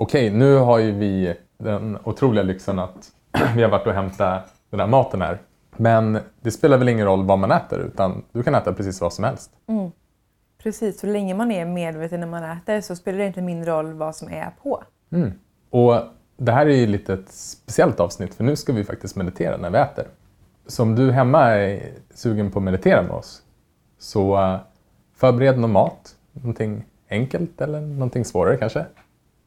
okej, nu har ju vi den otroliga lyxen att vi har varit och hämtat den här maten här. Men det spelar väl ingen roll vad man äter utan du kan äta precis vad som helst. Precis, så länge man är medveten när man äter så spelar det inte mindre roll vad som är på. Och det här är ju lite ett speciellt avsnitt för nu ska vi faktiskt meditera när vi äter. Så om du hemma är sugen på att meditera med oss så eh, förbered någon mat. Någonting enkelt eller någonting svårare kanske.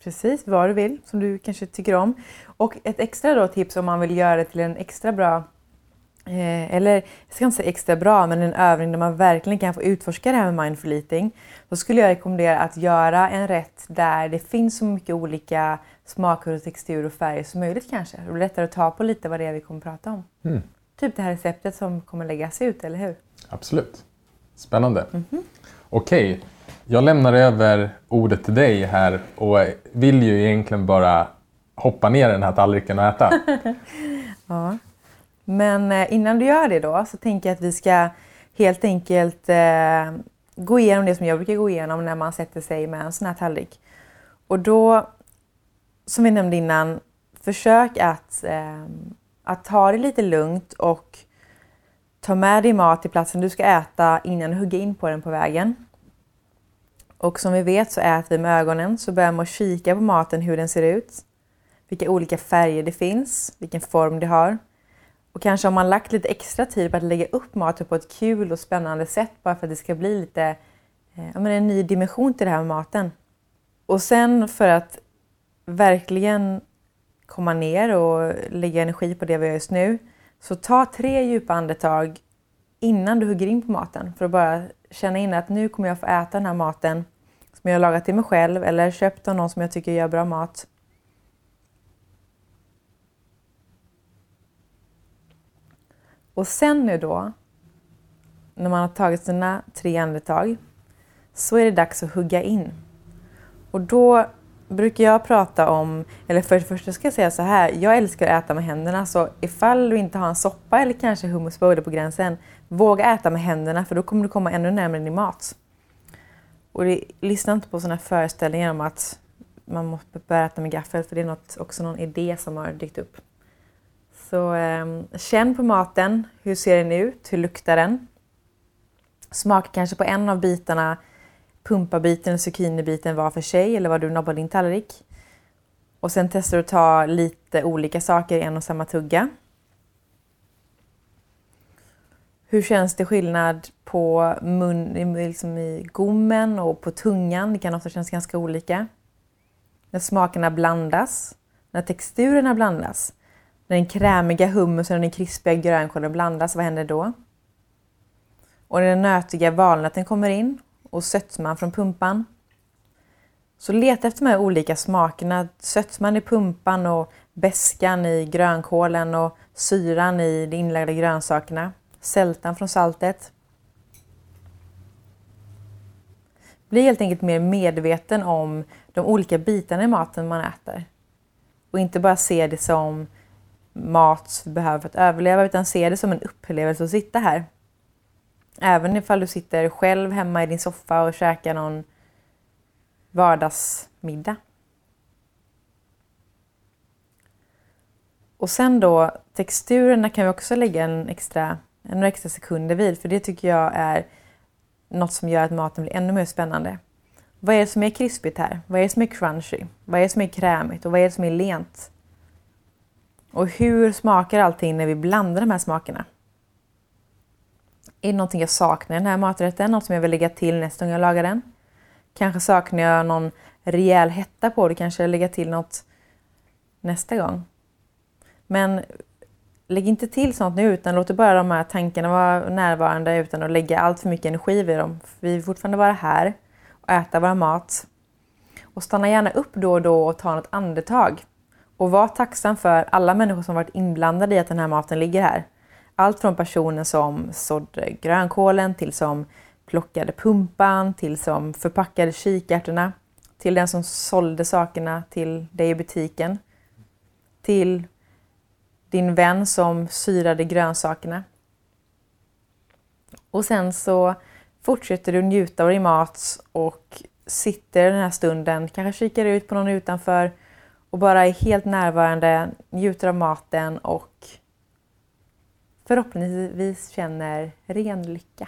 Precis, vad du vill som du kanske tycker om. Och ett extra då tips om man vill göra det till en extra bra, eh, eller jag ska inte säga extra bra, men en övning där man verkligen kan få utforska det här med mindful eating. Då skulle jag rekommendera att göra en rätt där det finns så mycket olika smaker och texturer och färger som möjligt kanske. Det blir lättare att ta på lite vad det är vi kommer prata om. Typ det här receptet som kommer läggas ut, eller hur? Absolut. Spännande. Okej, jag lämnar över ordet till dig här och vill ju egentligen bara hoppa ner i den här tallriken och äta. Ja. Men eh, innan du gör det då så tänker jag att vi ska helt enkelt eh, gå igenom det som jag brukar gå igenom när man sätter sig med en sån här tallrik. Och då, som vi nämnde innan, försök att, eh, att ta det lite lugnt och ta med dig mat till platsen du ska äta innan du hugger in på den på vägen. Och som vi vet så äter vi med ögonen, så börjar man kika på maten hur den ser ut. Vilka olika färger det finns, vilken form det har. Och kanske har man lagt lite extra tid på att lägga upp maten på ett kul och spännande sätt bara för att det ska bli lite eh, ja, men en ny dimension till det här med maten. Och sen för att verkligen komma ner och lägga energi på det vi gör just nu så ta tre djupa andetag innan du hugger in på maten för att bara känna in att nu kommer jag få äta den här maten som jag har lagat till mig själv eller köpt av någon som jag tycker gör bra mat. Och sen nu då, när man har tagit sina tre andetag, så är det dags att hugga in. Och då brukar jag prata om, eller för det första ska jag säga så här, jag älskar att äta med händerna så ifall du inte har en soppa eller kanske hummus på gränsen, våga äta med händerna för då kommer du komma ännu närmare din mat. Och det, lyssna inte på sådana föreställningar om att man måste börja äta med gaffel för det är något, också någon idé som har dykt upp. Så eh, känn på maten, hur ser den ut, hur luktar den? Smaka kanske på en av bitarna, pumpabiten och zucchinibiten var för sig eller vad du nobbar din tallrik. Och sen testar du att ta lite olika saker i en och samma tugga. Hur känns det skillnad på mun, liksom i gommen och på tungan? Det kan ofta kännas ganska olika. När smakerna blandas, när texturerna blandas. När den krämiga hummusen och den krispiga grönkålen blandas, vad händer då? Och när den nötiga valnöten kommer in och sötman från pumpan. Så leta efter de här olika smakerna. Sötman i pumpan och beskan i grönkålen och syran i de inlagda grönsakerna. Sältan från saltet. Bli helt enkelt mer medveten om de olika bitarna i maten man äter. Och inte bara se det som mat vi behöver för att överleva utan se det som en upplevelse att sitta här. Även ifall du sitter själv hemma i din soffa och käkar någon vardagsmiddag. Och sen då texturerna kan vi också lägga en extra, några extra sekunder vid för det tycker jag är något som gör att maten blir ännu mer spännande. Vad är det som är krispigt här? Vad är det som är crunchy? Vad är det som är krämigt? Och vad är det som är lent? Och hur smakar allting när vi blandar de här smakerna? Är det någonting jag saknar i den här maträtten? Något som jag vill lägga till nästa gång jag lagar den? Kanske saknar jag någon rejäl hetta på det. Kanske lägga till något nästa gång. Men lägg inte till sånt nu utan låt bara de här tankarna vara närvarande utan att lägga allt för mycket energi vid dem. För vi vill fortfarande vara här och äta vår mat. Och stanna gärna upp då och då och ta något andetag. Och var tacksam för alla människor som varit inblandade i att den här maten ligger här. Allt från personen som sådde grönkålen till som plockade pumpan, till som förpackade kikärtorna, till den som sålde sakerna till dig i butiken, till din vän som syrade grönsakerna. Och sen så fortsätter du njuta av din mat och sitter den här stunden, kanske kikar ut på någon utanför och bara är helt närvarande, njuter av maten och förhoppningsvis känner ren lycka.